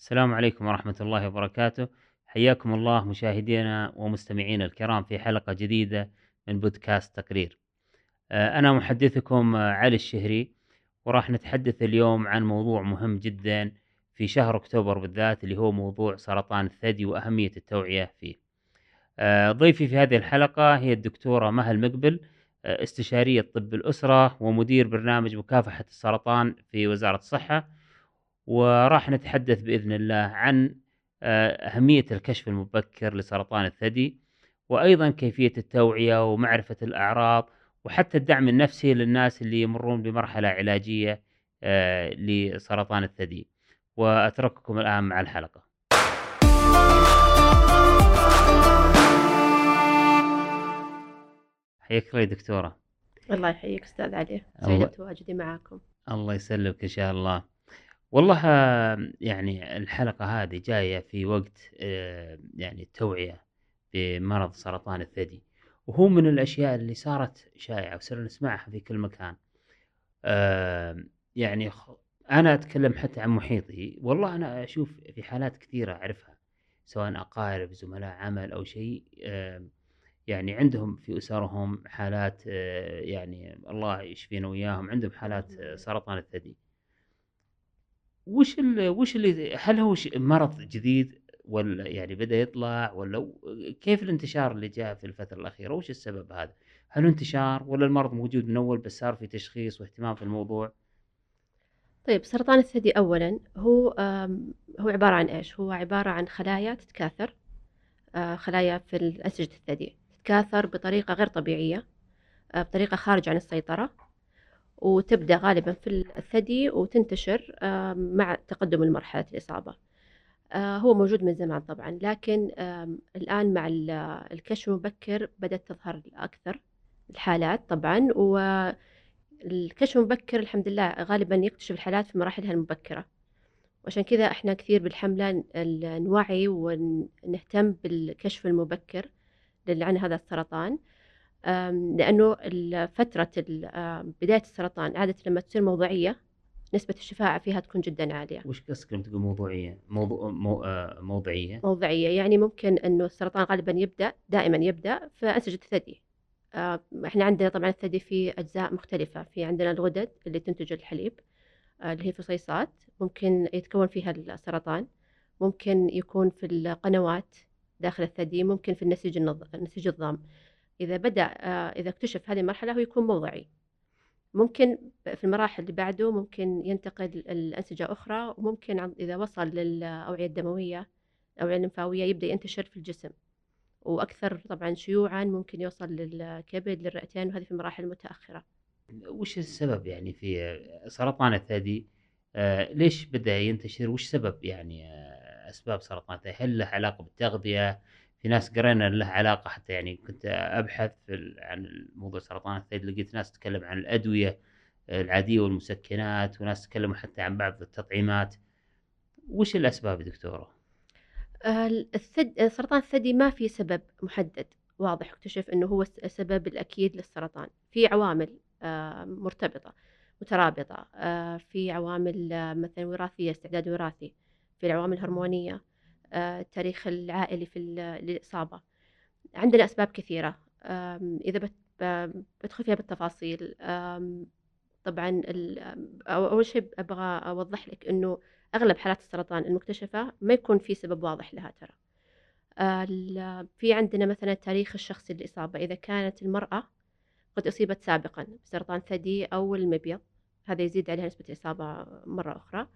السلام عليكم ورحمة الله وبركاته. حياكم الله مشاهدينا ومستمعينا الكرام في حلقة جديدة من بودكاست تقرير. آه، أنا محدثكم آه، علي الشهري وراح نتحدث اليوم عن موضوع مهم جدا في شهر أكتوبر بالذات اللي هو موضوع سرطان الثدي وأهمية التوعية فيه. آه، ضيفي في هذه الحلقة هي الدكتورة مها المقبل استشارية طب الأسرة ومدير برنامج مكافحة السرطان في وزارة الصحة. وراح نتحدث بإذن الله عن آه، أهمية الكشف المبكر لسرطان الثدي وأيضا كيفية التوعية ومعرفة الأعراض وحتى الدعم النفسي للناس اللي يمرون بمرحلة علاجية آه، لسرطان الثدي. وأترككم الآن مع الحلقة. حياك الله دكتورة. الله يحييك أستاذ علي. سعيدة بتواجدي معاكم. الله يسلمك إن شاء الله. والله يعني الحلقة هذه جاية في وقت آه، يعني التوعية بمرض سرطان الثدي وهو من الأشياء اللي صارت شائعة وصرنا نسمعها في كل مكان. يعني أنا أتكلم حتى عن محيطي. والله أنا أشوف في حالات كثيرة أعرفها سواء أقارب زملاء عمل أو شيء يعني عندهم في أسرهم حالات آه، يعني الله يشفينا وياهم عندهم حالات سرطان الثدي. وش ال وش اللي هل هو مرض جديد ولا يعني بدأ يطلع ولا كيف الانتشار اللي جاء في الفترة الأخيرة وش السبب هذا؟ هل انتشار ولا المرض موجود من أول بس صار في تشخيص واهتمام في الموضوع؟ طيب سرطان الثدي أولا هو هو عبارة عن إيش؟ هو عبارة عن خلايا تتكاثر آه، خلايا في أنسجة الثدي تتكاثر بطريقة غير طبيعية آه، بطريقة خارجة عن السيطرة وتبدأ غالبا في الثدي وتنتشر مع تقدم مرحلة الإصابة. آه، هو موجود من زمان طبعا لكن الآن مع الكشف المبكر بدأت تظهر أكثر الحالات طبعا والكشف المبكر الحمد لله غالبا يكتشف الحالات في مراحلها المبكرة. وعشان كذا إحنا كثير بالحملة نوعي ونهتم بالكشف المبكر عن هذا السرطان. لأنه فترة بداية السرطان عادة لما تصير موضعية نسبة الشفاعة فيها تكون جدا عالية. وش قصدك لما تقول موضوعية؟ موضوع مو... آه، موضعية؟ موضعية يعني ممكن إنه السرطان غالبا يبدأ دائما يبدأ في أنسجة الثدي. إحنا عندنا طبعا الثدي في أجزاء مختلفة، في عندنا الغدد اللي تنتج الحليب آه، اللي هي فصيصات ممكن يتكون فيها السرطان، ممكن يكون في القنوات داخل الثدي، ممكن في النسيج النسيج الضام. إذا بدأ آه، إذا اكتشف هذه المرحلة هو يكون موضعي. ممكن في المراحل اللي بعده ممكن ينتقل الأنسجة أخرى وممكن إذا وصل للأوعية الدموية الأوعية الليمفاوية يبدأ ينتشر في الجسم. وأكثر طبعا شيوعا ممكن يوصل للكبد للرئتين وهذه في المراحل المتأخرة. وش السبب يعني في سرطان الثدي؟ آه ليش بدأ ينتشر؟ وش سبب يعني آه أسباب سرطان الثدي؟ هل له علاقة بالتغذية؟ في ناس قرينا له علاقة حتى يعني كنت أبحث عن موضوع سرطان الثدي لقيت ناس تتكلم عن الأدوية العادية والمسكنات وناس تكلموا حتى عن بعض التطعيمات وش الأسباب دكتورة؟ الثد... سرطان الثدي ما في سبب محدد واضح اكتشف إنه هو السبب الأكيد للسرطان في عوامل مرتبطة مترابطة في عوامل مثلا وراثية استعداد وراثي في العوامل الهرمونية التاريخ آه، العائلي في الإصابة عندنا أسباب كثيرة. إذا بدخل فيها بالتفاصيل طبعا أول شيء أبغى أوضح لك أنه أغلب حالات السرطان المكتشفة ما يكون في سبب واضح لها ترى. في عندنا مثلا تاريخ الشخصي للإصابة. إذا كانت المرأة قد أصيبت سابقا بسرطان ثدي أو المبيض هذا يزيد عليها نسبة الإصابة مرة أخرى.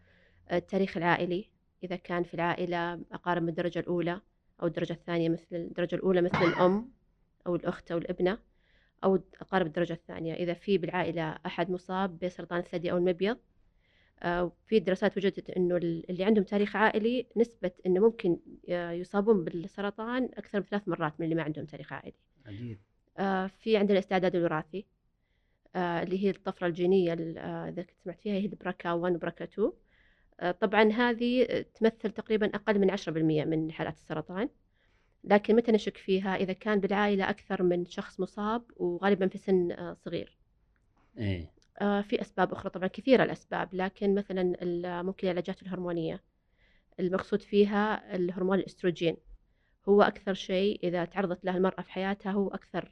التاريخ العائلي إذا كان في العائلة أقارب من الدرجة الأولى أو الدرجة الثانية مثل الدرجة الأولى مثل الأم أو الأخت أو الابنة أو أقارب الدرجة الثانية إذا في بالعائلة أحد مصاب بسرطان الثدي أو المبيض آه، في دراسات وجدت إنه اللي عندهم تاريخ عائلي نسبة إنه ممكن يصابون بالسرطان أكثر من ثلاث مرات من اللي ما عندهم تاريخ عائلي. عجيب. آه، في عندنا الاستعداد الوراثي آه، اللي هي الطفرة الجينية إذا كنت سمعت فيها هي البراكا 1 وبراكا 2 آه، طبعا هذه تمثل تقريبا أقل من 10% من حالات السرطان. لكن متى نشك فيها؟ إذا كان بالعائلة أكثر من شخص مصاب وغالبا في سن آه، صغير. إيه؟ آه، في أسباب أخرى طبعا كثيرة الأسباب لكن مثلا ممكن العلاجات الهرمونية. المقصود فيها الهرمون الأستروجين. هو أكثر شيء إذا تعرضت له المرأة في حياتها هو أكثر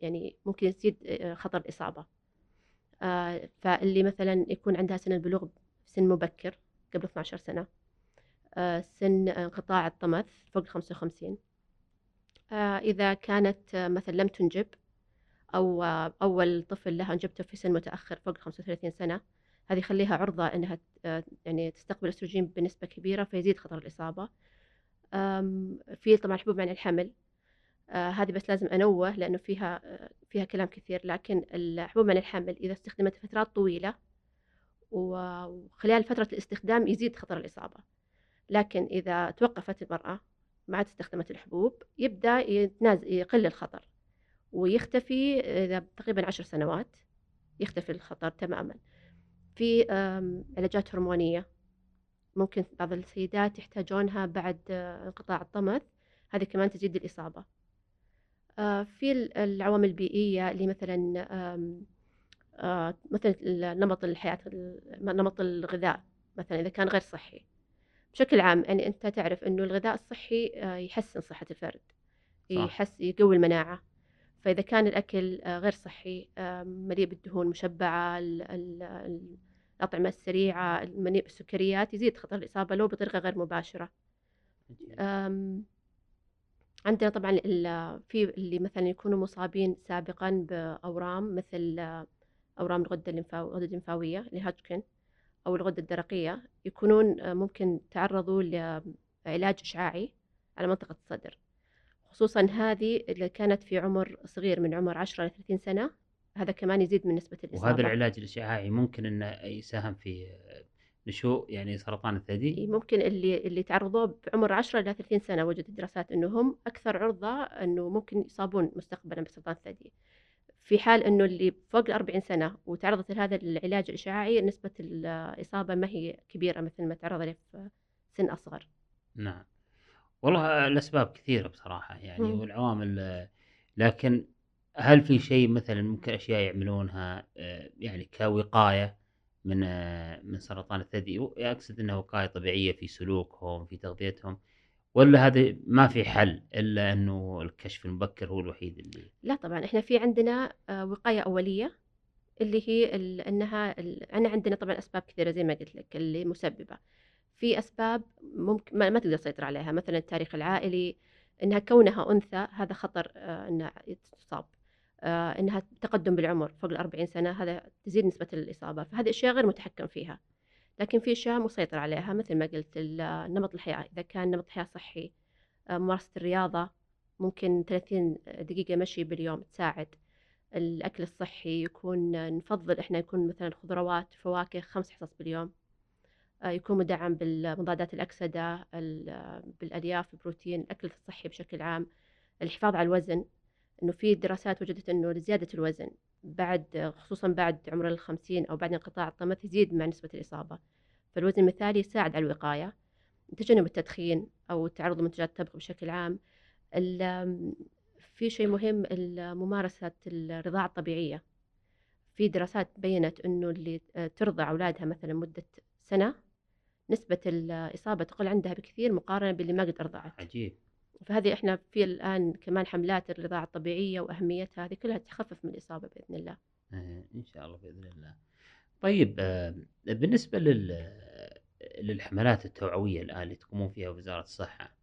يعني ممكن يزيد آه، خطر الإصابة. آه، فاللي مثلا يكون عندها سن البلوغ سن مبكر قبل 12 سنة. آه، سن انقطاع الطمث فوق ال 55 آه، إذا كانت آه، مثلا لم تنجب أو آه، أول طفل لها أنجبته في سن متأخر فوق 35 سنة هذه يخليها عرضة إنها آه، يعني تستقبل أستروجين بنسبة كبيرة فيزيد خطر الإصابة. في طبعا حبوب منع الحمل. آه، هذه بس لازم أنوه لأنه فيها آه، فيها كلام كثير لكن الحبوب منع الحمل إذا استخدمت فترات طويلة وخلال فترة الاستخدام يزيد خطر الإصابة. لكن إذا توقفت المرأة ما عاد استخدمت الحبوب يبدأ يقل الخطر ويختفي إذا تقريبا عشر سنوات يختفي الخطر تماما. في علاجات هرمونية ممكن بعض السيدات يحتاجونها بعد آه، انقطاع الطمث هذه كمان تزيد الإصابة. آه، في ال- العوامل البيئية اللي مثلا آه، مثل نمط الحياة ال- نمط الغذاء مثلا إذا كان غير صحي. بشكل عام يعني أنت تعرف إنه الغذاء الصحي آه، يحسن صحة الفرد يحس يقوي المناعة. فإذا كان الأكل آه، غير صحي مليء بالدهون مشبعة ال- ال- ال- الأطعمة السريعة المليء بالسكريات يزيد خطر الإصابة لو بطريقة غير مباشرة. عندنا طبعا في اللي مثلا يكونوا مصابين سابقا بأورام مثل أورام الغدة الليمفاوية الغدة الليمفاوية اللي هاجكن أو الغدة الدرقية يكونون آه، ممكن تعرضوا لعلاج إشعاعي على منطقة الصدر. خصوصا هذه اللي كانت في عمر صغير من عمر 10 ل 30 سنة هذا كمان يزيد من نسبة الإصابة. وهذا العلاج الإشعاعي ممكن أنه يساهم في نشوء يعني سرطان الثدي؟ ممكن اللي اللي تعرضوا بعمر 10 إلى 30 سنة وجدت دراسات إنه هم أكثر عرضة إنه ممكن يصابون مستقبلا بسرطان الثدي. في حال إنه اللي فوق ال 40 سنة وتعرضت لهذا العلاج الإشعاعي نسبة الإصابة ما هي كبيرة مثل ما تعرض له في سن أصغر. نعم. والله الأسباب كثيرة بصراحة يعني مم. والعوامل لكن هل في شيء مثلا ممكن أشياء يعملونها آه، يعني كوقاية من آه، من سرطان الثدي؟ و- أقصد أنها وقاية طبيعية في سلوكهم في تغذيتهم. ولا هذا ما في حل إلا أنه الكشف المبكر هو الوحيد اللي لا طبعا إحنا في عندنا آه، وقاية أولية اللي هي ال- إنها ال- أنا عندنا طبعا أسباب كثيرة زي ما قلت لك اللي مسببة. في أسباب ممكن ما, ما تقدر تسيطر عليها مثلا التاريخ العائلي إنها كونها أنثى هذا خطر آه، إنها تصاب آه، إنها تقدم بالعمر فوق الأربعين سنة هذا تزيد نسبة الإصابة. فهذه أشياء غير متحكم فيها. لكن في أشياء مسيطر عليها مثل ما قلت ال- نمط الحياة. إذا كان نمط حياة صحي آه، ممارسة الرياضة ممكن 30 دقيقة مشي باليوم تساعد. الأكل الصحي يكون نفضل إحنا يكون مثلا خضروات فواكه خمس حصص باليوم. آه، يكون مدعم بالمضادات الأكسدة ال- بالألياف البروتين الأكل الصحي بشكل عام. الحفاظ على الوزن إنه في دراسات وجدت إنه لزيادة الوزن. بعد خصوصا بعد عمر الخمسين أو بعد انقطاع الطمث يزيد مع نسبة الإصابة. فالوزن المثالي يساعد على الوقاية. تجنب التدخين أو التعرض لمنتجات الطبخ بشكل عام. في شيء مهم ممارسة الرضاعة الطبيعية. في دراسات بينت إنه اللي ترضع أولادها مثلا مدة سنة نسبة الإصابة تقل عندها بكثير مقارنة باللي ما قد أرضعت. عجيب. فهذه إحنا في الآن كمان حملات الرضاعة الطبيعية وأهميتها هذه كلها تخفف من الإصابة بإذن الله. آه، إن شاء الله بإذن الله. طيب آه، بالنسبة لل للحملات التوعوية الآن اللي تقومون فيها وزارة الصحة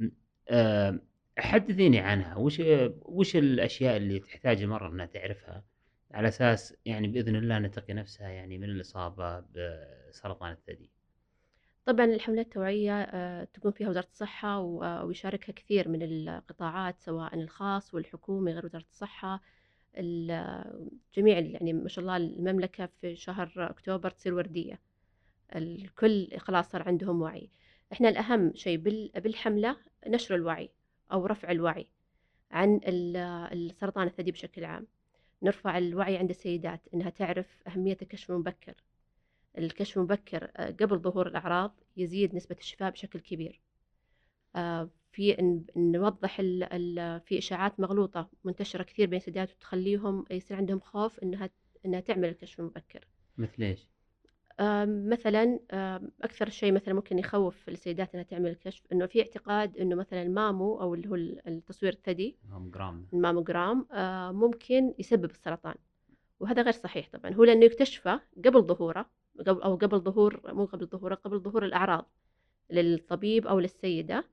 م- آه، حدثيني عنها. وش وش الأشياء اللي تحتاج المرأة أنها تعرفها؟ على أساس يعني بإذن الله نتقي نفسها يعني من الإصابة بسرطان الثدي. طبعا الحملات التوعية آه، تقوم فيها وزارة الصحة و- ويشاركها كثير من القطاعات سواء الخاص والحكومي غير وزارة الصحة. ال- جميع يعني ما شاء الله المملكة في شهر أكتوبر تصير وردية. الكل خلاص صار عندهم وعي. إحنا الأهم شيء بال- بالحملة نشر الوعي أو رفع الوعي عن ال- السرطان الثدي بشكل عام. نرفع الوعي عند السيدات إنها تعرف أهمية الكشف المبكر. الكشف المبكر آه، قبل ظهور الأعراض يزيد نسبة الشفاء بشكل كبير. آه، في نوضح ال ال في إشاعات مغلوطة منتشرة كثير بين السيدات وتخليهم يصير عندهم خوف إنها إنها تعمل الكشف المبكر. مثل إيش؟ آمم، مثلًا أكثر شيء مثلًا ممكن يخوّف السيدات إنها تعمل الكشف، إنه في اعتقاد إنه مثلًا المامو أو اللي هو ال التصوير الثدي ماموجرام الماموجرام آآ، ممكن يسبب السرطان، وهذا غير صحيح طبعًا، هو لأنه يكتشفه قبل ظهوره أو قبل ظهور مو قبل ظهوره، قبل ظهور الأعراض للطبيب أو للسيدة،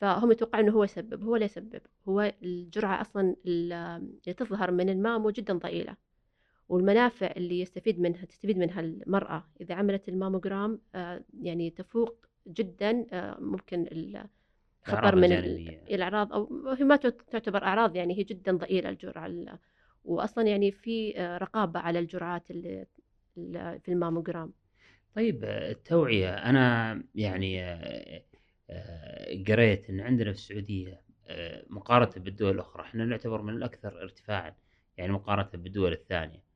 فهم يتوقعون إنه هو يسبب، هو لا يسبب، هو الجرعة أصلًا ال اللي تظهر من المامو جدًا ضئيلة. والمنافع اللي يستفيد منها تستفيد منها المرأة إذا عملت الماموجرام آه، يعني تفوق جدا آه، ممكن الخطر من الأعراض أو هي ما تعت- تعتبر أعراض يعني هي جدا ضئيلة الجرعة ال- وأصلا يعني في آه، رقابة على الجرعات اللي في الماموجرام طيب التوعية أنا يعني آه، آه، قريت إن عندنا في السعودية آه، مقارنة بالدول الأخرى إحنا نعتبر من الأكثر ارتفاعا يعني مقارنة بالدول الثانية.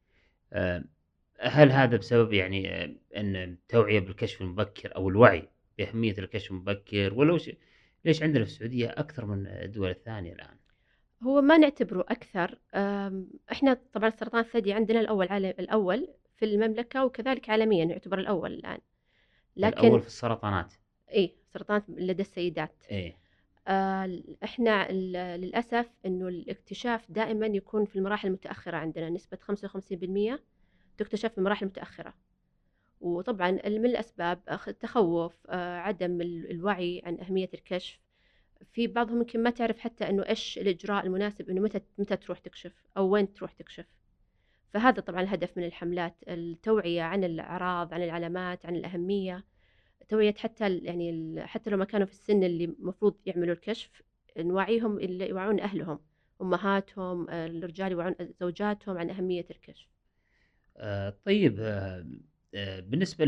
هل هذا بسبب يعني أن التوعية بالكشف المبكر أو الوعي بأهمية الكشف المبكر ولا وش ليش عندنا في السعودية أكثر من الدول الثانية الآن؟ هو ما نعتبره أكثر. آم، إحنا طبعا سرطان الثدي عندنا الأول عالم الأول في المملكة وكذلك عالميا يعتبر الأول الآن. لكن الأول في السرطانات. إيه سرطان لدى السيدات. إيه. آه، إحنا ال- للأسف إنه الاكتشاف دائما يكون في المراحل المتأخرة عندنا نسبة 55% تكتشف في المراحل المتأخرة وطبعا من الأسباب التخوف آه، عدم ال- الوعي عن أهمية الكشف. في بعضهم يمكن ما تعرف حتى إنه إيش الإجراء المناسب إنه متى متى تروح تكشف أو وين تروح تكشف. فهذا طبعا الهدف من الحملات التوعية عن الأعراض عن العلامات عن الأهمية. توعية حتى يعني حتى لو ما كانوا في السن اللي المفروض يعملوا الكشف نوعيهم اللي يوعون أهلهم أمهاتهم الرجال يوعون زوجاتهم عن أهمية الكشف. آه، طيب آه، آه، بالنسبة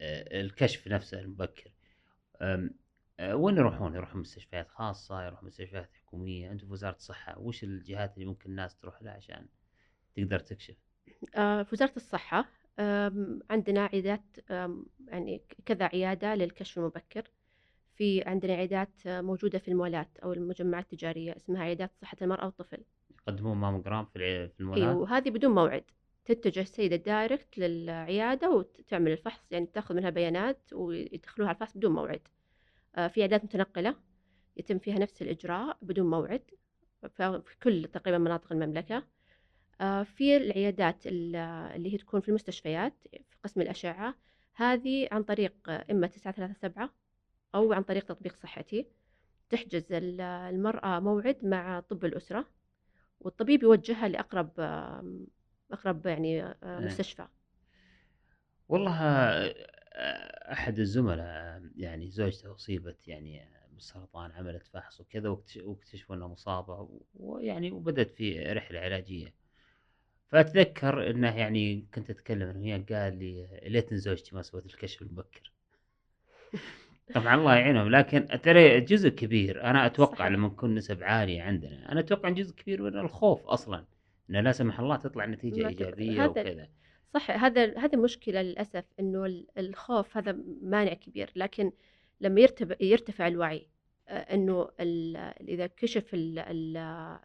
للكشف نفسه المبكر وين يروحون؟ يروحون مستشفيات خاصة، يروحون مستشفيات حكومية، أنتم في وزارة الصحة، وش الجهات اللي ممكن الناس تروح لها عشان تقدر تكشف؟ آه، في وزارة الصحة عندنا عيادات يعني كذا عيادة للكشف المبكر. في عندنا عيادات موجودة في المولات أو المجمعات التجارية اسمها عيادات صحة المرأة والطفل. يقدمون ماموجرام في المولات؟ وهذه بدون موعد. تتجه السيدة دايركت للعيادة وتعمل الفحص يعني تأخذ منها بيانات ويدخلوها على الفحص بدون موعد. آه، في عيادات متنقلة يتم فيها نفس الإجراء بدون موعد. في كل تقريبا مناطق المملكة. في العيادات ال- اللي هي تكون في المستشفيات في قسم الأشعة هذه عن طريق آه، إما 937 أو عن طريق تطبيق صحتي. تحجز ال- المرأة موعد مع طب الأسرة والطبيب يوجهها لأقرب أقرب يعني آه، إيه. مستشفى. والله آه، أحد الزملاء آه، يعني زوجته أصيبت يعني آه، بالسرطان عملت فحص وكذا واكتش- واكتشفوا أنها مصابة ويعني وبدأت في رحلة علاجية. فأتذكر أنه يعني كنت أتكلم أنه هي قال لي ليتني زوجتي ما سوت الكشف المبكر. طبعا الله يعينهم لكن ترى جزء كبير. أنا أتوقع صحيح. لما نكون نسب عالية عندنا أنا أتوقع جزء كبير من الخوف أصلا إنه لا سمح الله تطلع نتيجة إيجابية هذا- وكذا. صح هذا هذه مشكلة للأسف إنه ال- الخوف هذا مانع كبير. لكن لما يرتفع يرتفع الوعي آه، إنه ال- إذا كشف ال- ال-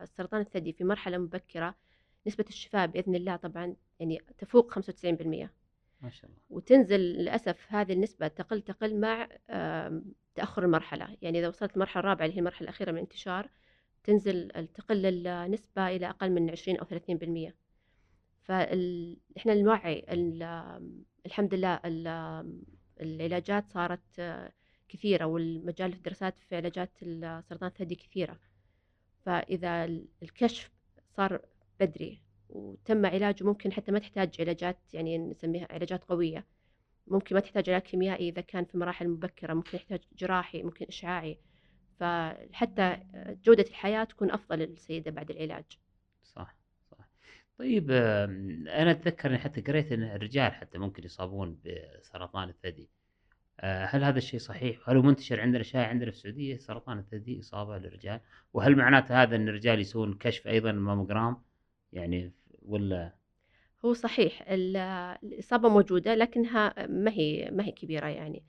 السرطان الثدي في مرحلة مبكرة نسبة الشفاء بإذن الله طبعا يعني تفوق 95% ما شاء الله. وتنزل للأسف هذه النسبة تقل تقل مع تأخر المرحلة. يعني إذا وصلت المرحلة الرابعة اللي هي المرحلة الأخيرة من الانتشار تنزل تقل النسبة إلى أقل من 20 أو 30% فإحنا نوعي ال- الحمد لله ال- العلاجات صارت آه، كثيرة والمجال في الدراسات في علاجات السرطان الثدي كثيرة. فإذا ال- الكشف صار بدري وتم علاجه ممكن حتى ما تحتاج علاجات يعني نسميها علاجات قوية ممكن ما تحتاج علاج كيميائي إذا كان في مراحل مبكرة ممكن يحتاج جراحي ممكن إشعاعي فحتى جودة الحياة تكون أفضل للسيدة بعد العلاج صح صح طيب أتذكر إني حتى قريت إن الرجال حتى ممكن يصابون بسرطان الثدي آه، هل هذا الشيء صحيح؟ هل هو منتشر عندنا شائع عندنا في السعودية سرطان الثدي إصابة للرجال؟ وهل معناته هذا إن الرجال يسوون كشف أيضا الماموجرام؟ يعني ولا هو صحيح ال- الإصابة موجودة لكنها ما هي ما هي كبيرة يعني.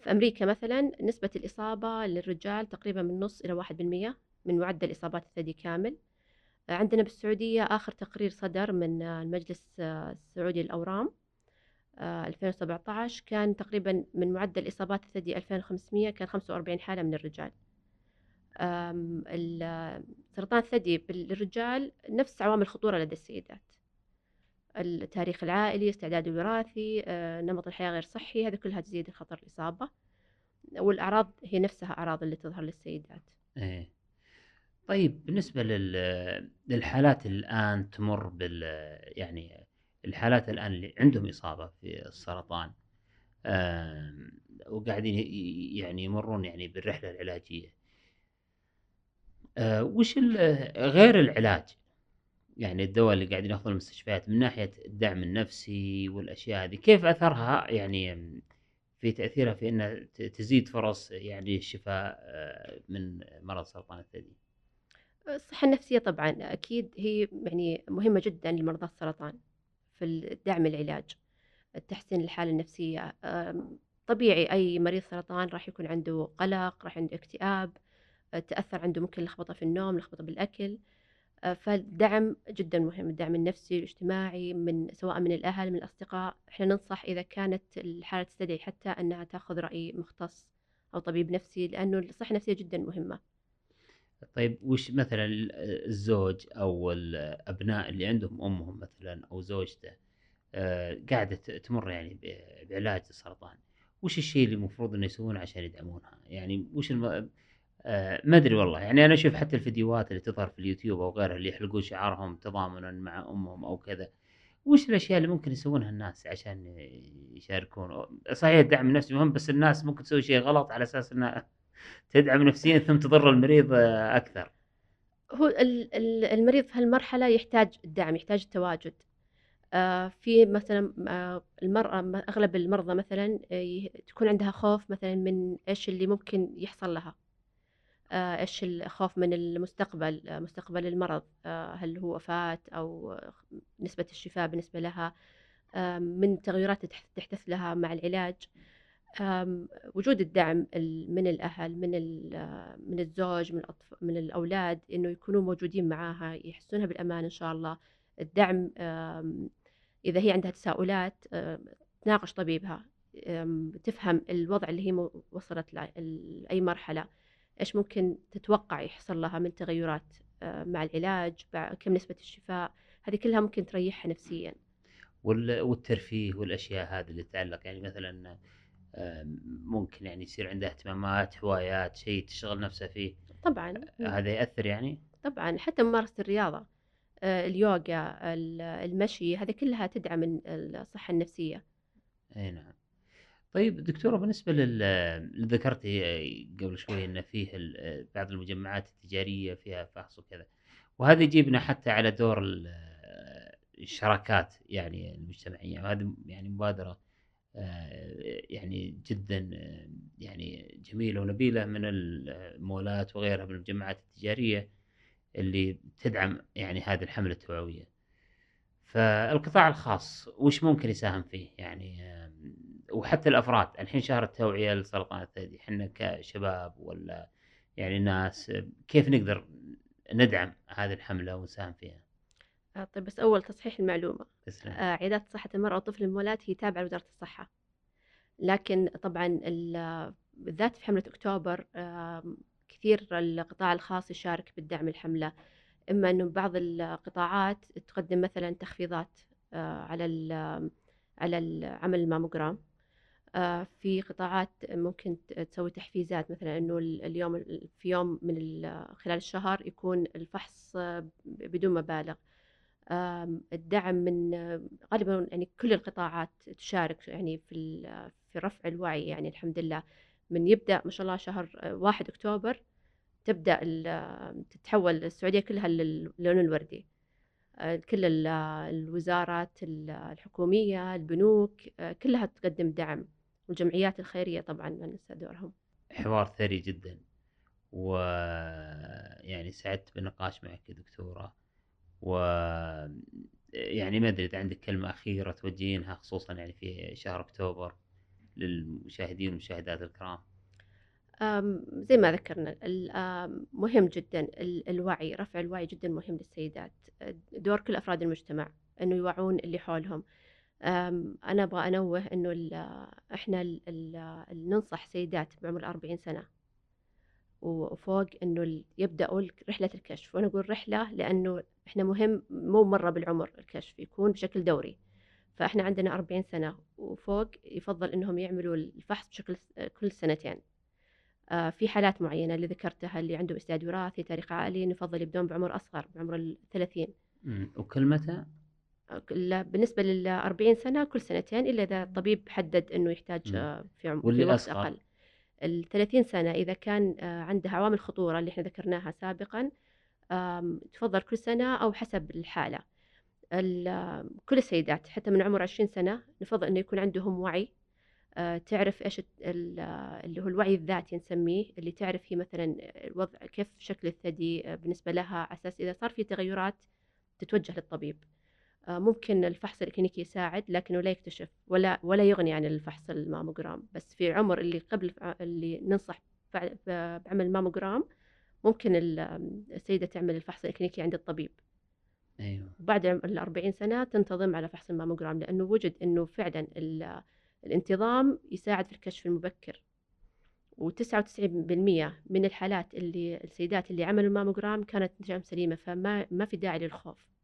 في أمريكا مثلا نسبة الإصابة للرجال تقريبا من نص إلى واحد بالمية من معدل إصابات الثدي كامل. عندنا بالسعودية آخر تقرير صدر من المجلس السعودي للأورام آه، 2017 كان تقريبا من معدل إصابات الثدي 2500 كان 45 حالة من الرجال. سرطان الثدي بالرجال نفس عوامل الخطورة لدى السيدات. التاريخ العائلي استعداد الوراثي آه، نمط الحياة غير صحي هذه كلها تزيد خطر الإصابة. والأعراض هي نفسها أعراض اللي تظهر للسيدات. إيه. طيب بالنسبة لل... للحالات الآن تمر بال يعني الحالات الآن اللي عندهم إصابة في السرطان وقاعدين يعني يمرون يعني بالرحلة العلاجية آه، وش غير العلاج؟ يعني الدواء اللي قاعدين ياخذون المستشفيات من ناحية الدعم النفسي والأشياء هذه كيف أثرها يعني في تأثيرها في أنها ت- تزيد فرص يعني الشفاء آه، من مرض سرطان الثدي؟ الصحة النفسية طبعا أكيد هي يعني مهمة جدا لمرضى السرطان في الدعم العلاج تحسين الحالة النفسية. أم، طبيعي أي مريض سرطان راح يكون عنده قلق راح عنده اكتئاب تأثر عنده ممكن لخبطة في النوم لخبطة بالأكل. أه، فالدعم جدا مهم الدعم النفسي والاجتماعي من سواء من الأهل من الأصدقاء. إحنا ننصح إذا كانت الحالة تستدعي حتى أنها تأخذ رأي مختص أو طبيب نفسي لأنه الصحة النفسية جدا مهمة. طيب وش مثلا ال- الزوج أو الأبناء اللي عندهم أمهم مثلا أو زوجته آه، قاعدة تمر يعني بعلاج السرطان وش الشيء اللي المفروض إنه يسوونه عشان يدعمونها؟ يعني وش الم... آه، ما أدري والله. يعني أنا أشوف حتى الفيديوهات اللي تظهر في اليوتيوب أو غيرها اللي يحلقون شعرهم تضامنا مع أمهم أو كذا وش الأشياء اللي ممكن يسوونها الناس عشان يشاركون؟ صحيح الدعم النفسي مهم بس الناس ممكن تسوي شيء غلط على أساس إنها تدعم نفسيا ثم تضر المريض آه، أكثر. هو ال- ال- المريض في هالمرحلة يحتاج الدعم يحتاج التواجد. آه، في مثلا المرأة أغلب المرضى مثلا تكون عندها خوف مثلا من إيش اللي ممكن يحصل لها. آه، إيش الخوف من المستقبل آه، مستقبل المرض آه، هل هو وفاة آه، نسبة الشفاء بالنسبة لها من تغيرات تح- تحدث لها مع العلاج وجود الدعم ال- من الأهل من من الزوج من الأطفال من الأولاد إنه يكونوا موجودين معاها يحسونها بالأمان إن شاء الله. الدعم إذا هي عندها تساؤلات تناقش طبيبها تفهم الوضع اللي هي وصلت له ال- أي مرحلة. إيش ممكن تتوقع يحصل لها من تغيرات آه، مع العلاج كم نسبة الشفاء؟ هذه كلها ممكن تريحها نفسيا. وال- والترفيه والأشياء هذه اللي تتعلق يعني مثلا آه، ممكن يعني يصير عندها اهتمامات هوايات شيء تشغل نفسها فيه. طبعا. هذا يأثر يعني؟ طبعا حتى ممارسة الرياضة آه، اليوغا ال- المشي هذه كلها تدعم ال- الصحة النفسية. إي نعم. طيب دكتورة بالنسبة لل اللي ذكرتي قبل شوي إن فيه ال- بعض المجمعات التجارية فيها فحص وكذا وهذا يجيبنا حتى على دور ال- الشراكات يعني المجتمعية وهذه يعني مبادرة آه، يعني جدا آه، يعني جميلة ونبيلة من المولات وغيرها من المجمعات التجارية اللي تدعم يعني هذه الحملة التوعوية. فالقطاع الخاص وش ممكن يساهم فيه؟ يعني وحتى الأفراد الحين شهر التوعية لسرطان الثدي إحنا كشباب ولا يعني ناس كيف نقدر ندعم هذه الحملة ونساهم فيها؟ آه، طيب بس أول تصحيح المعلومة. تسلم آه، عيادات صحة المرأة والطفل المولات هي تابعة لوزارة الصحة. لكن طبعا ال- بالذات في حملة أكتوبر آم، كثير القطاع الخاص يشارك بالدعم الحملة. إما أنه بعض القطاعات تقدم مثلا تخفيضات آه، على ال- على ال- عمل الماموجرام في قطاعات ممكن تسوي تحفيزات مثلا إنه ال- اليوم ال- في يوم من ال- خلال الشهر يكون الفحص بدون مبالغ. الدعم من غالبا يعني كل القطاعات تشارك يعني في في رفع الوعي يعني الحمد لله. من يبدأ ما شاء الله شهر واحد ال- آه، تتحول السعودية كلها للون الوردي. آه، كل ال- الوزارات ال- الحكومية البنوك آه، كلها تقدم دعم. والجمعيات الخيرية طبعا ما ننسى دورهم. حوار ثري جدا. و يعني سعدت بالنقاش معك يا دكتورة. و يعني ما أدري إذا عندك كلمة أخيرة توجهينها خصوصا يعني في شهر أكتوبر للمشاهدين والمشاهدات الكرام. زي ما ذكرنا مهم جدا ال- الوعي رفع الوعي جدا مهم للسيدات. دور كل أفراد المجتمع أنه يوعون اللي حولهم. أنا أبغى أنوّه إنه ال إحنا ال ننصح سيدات بعمر 40 سنة وفوق إنه يبدأوا رحلة الكشف، وأنا أقول رحلة لأنه إحنا مهم مو مرّة بالعمر الكشف، يكون بشكل دوري، فإحنا عندنا 40 سنة وفوق يُفضّل إنهم يعملوا الفحص بشكل كل سنتين. آآ في حالات معيّنة اللي ذكرتها اللي عندهم استعداد وراثي، تاريخ عائلي، نفضّل يبدون بعمر أصغر، بعمر ال30. إمم، وكل متى؟ آه، ال بالنسبة لل40 سنة كل سنتين إلا إذا الطبيب حدد إنه يحتاج. آه، في عم واللي في وقت أصغر؟ أقل. ال30 سنة إذا كان آآ عندها عوامل خطورة اللي إحنا ذكرناها سابقًا، تُفضّل كل سنة أو حسب الحالة. ال كل السيدات حتى من عمر 20 سنة نفضّل إنه يكون عندهم وعي، آآ تعرف ال اللي هو الوعي الذاتي نسميه، اللي تعرف هي مثلًا الوضع كيف شكل الثدي آه، بالنسبة لها على أساس إذا صار في تغيرات تتوجه للطبيب. آآ ممكن الفحص الإكلينيكي يساعد لكنه لا يكتشف ولا ولا يغني عن الفحص الماموجرام، بس في العمر اللي قبل اللي ننصح بعمل ماموجرام ممكن ال السيدة تعمل الفحص الإكلينيكي عند الطبيب،. وبعد عم ال40 سنة تنتظم على فحص الماموجرام، لأنه وُجد إنه فعلًا ال الانتظام يساعد في الكشف المبكر، و99% من الحالات اللي السيدات اللي عملوا الماموجرام كانت نتائجهم سليمة، فما ما في داعي للخوف.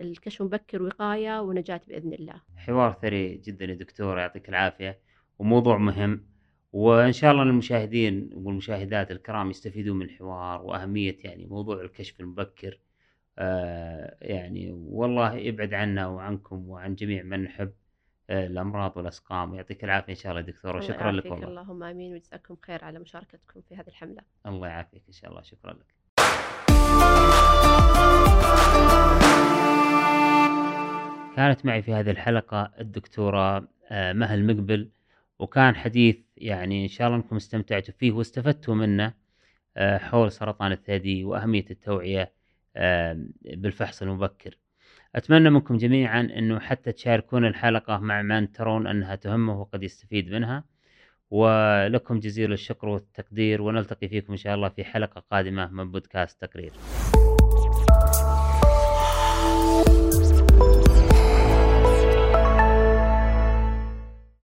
الكشف المبكر وقاية ونجاة بإذن الله. حوار ثري جدًا يا دكتورة يعطيك العافية، وموضوع مهم، وإن شاء الله المشاهدين والمشاهدات الكرام يستفيدون من الحوار وأهمية يعني موضوع الكشف المبكر، آآ يعني والله يبعد عنا وعنكم وعن جميع من نحب آآ الأمراض والأسقام، ويعطيك العافية إن شاء الله الله شكرًا لك والله. اللهم آمين ويجزاكم خير على مشاركتكم في هذه الحملة. الله يعافيك إن شاء الله، شكرًا لك. كانت معي في هذه الحلقة الدكتورة آآ مها المقبل، وكان حديث يعني إن شاء الله أنكم استمتعتوا فيه واستفدتوا منه آآ حول سرطان الثدي وأهمية التوعية آمم بالفحص المبكر. أتمنى منكم جميعًا إنه حتى تشاركون الحلقة مع من ترون أنها تهمه وقد يستفيد منها، ولكم جزيل الشكر والتقدير، ونلتقي فيكم إن شاء الله في حلقة قادمة من بودكاست تقرير.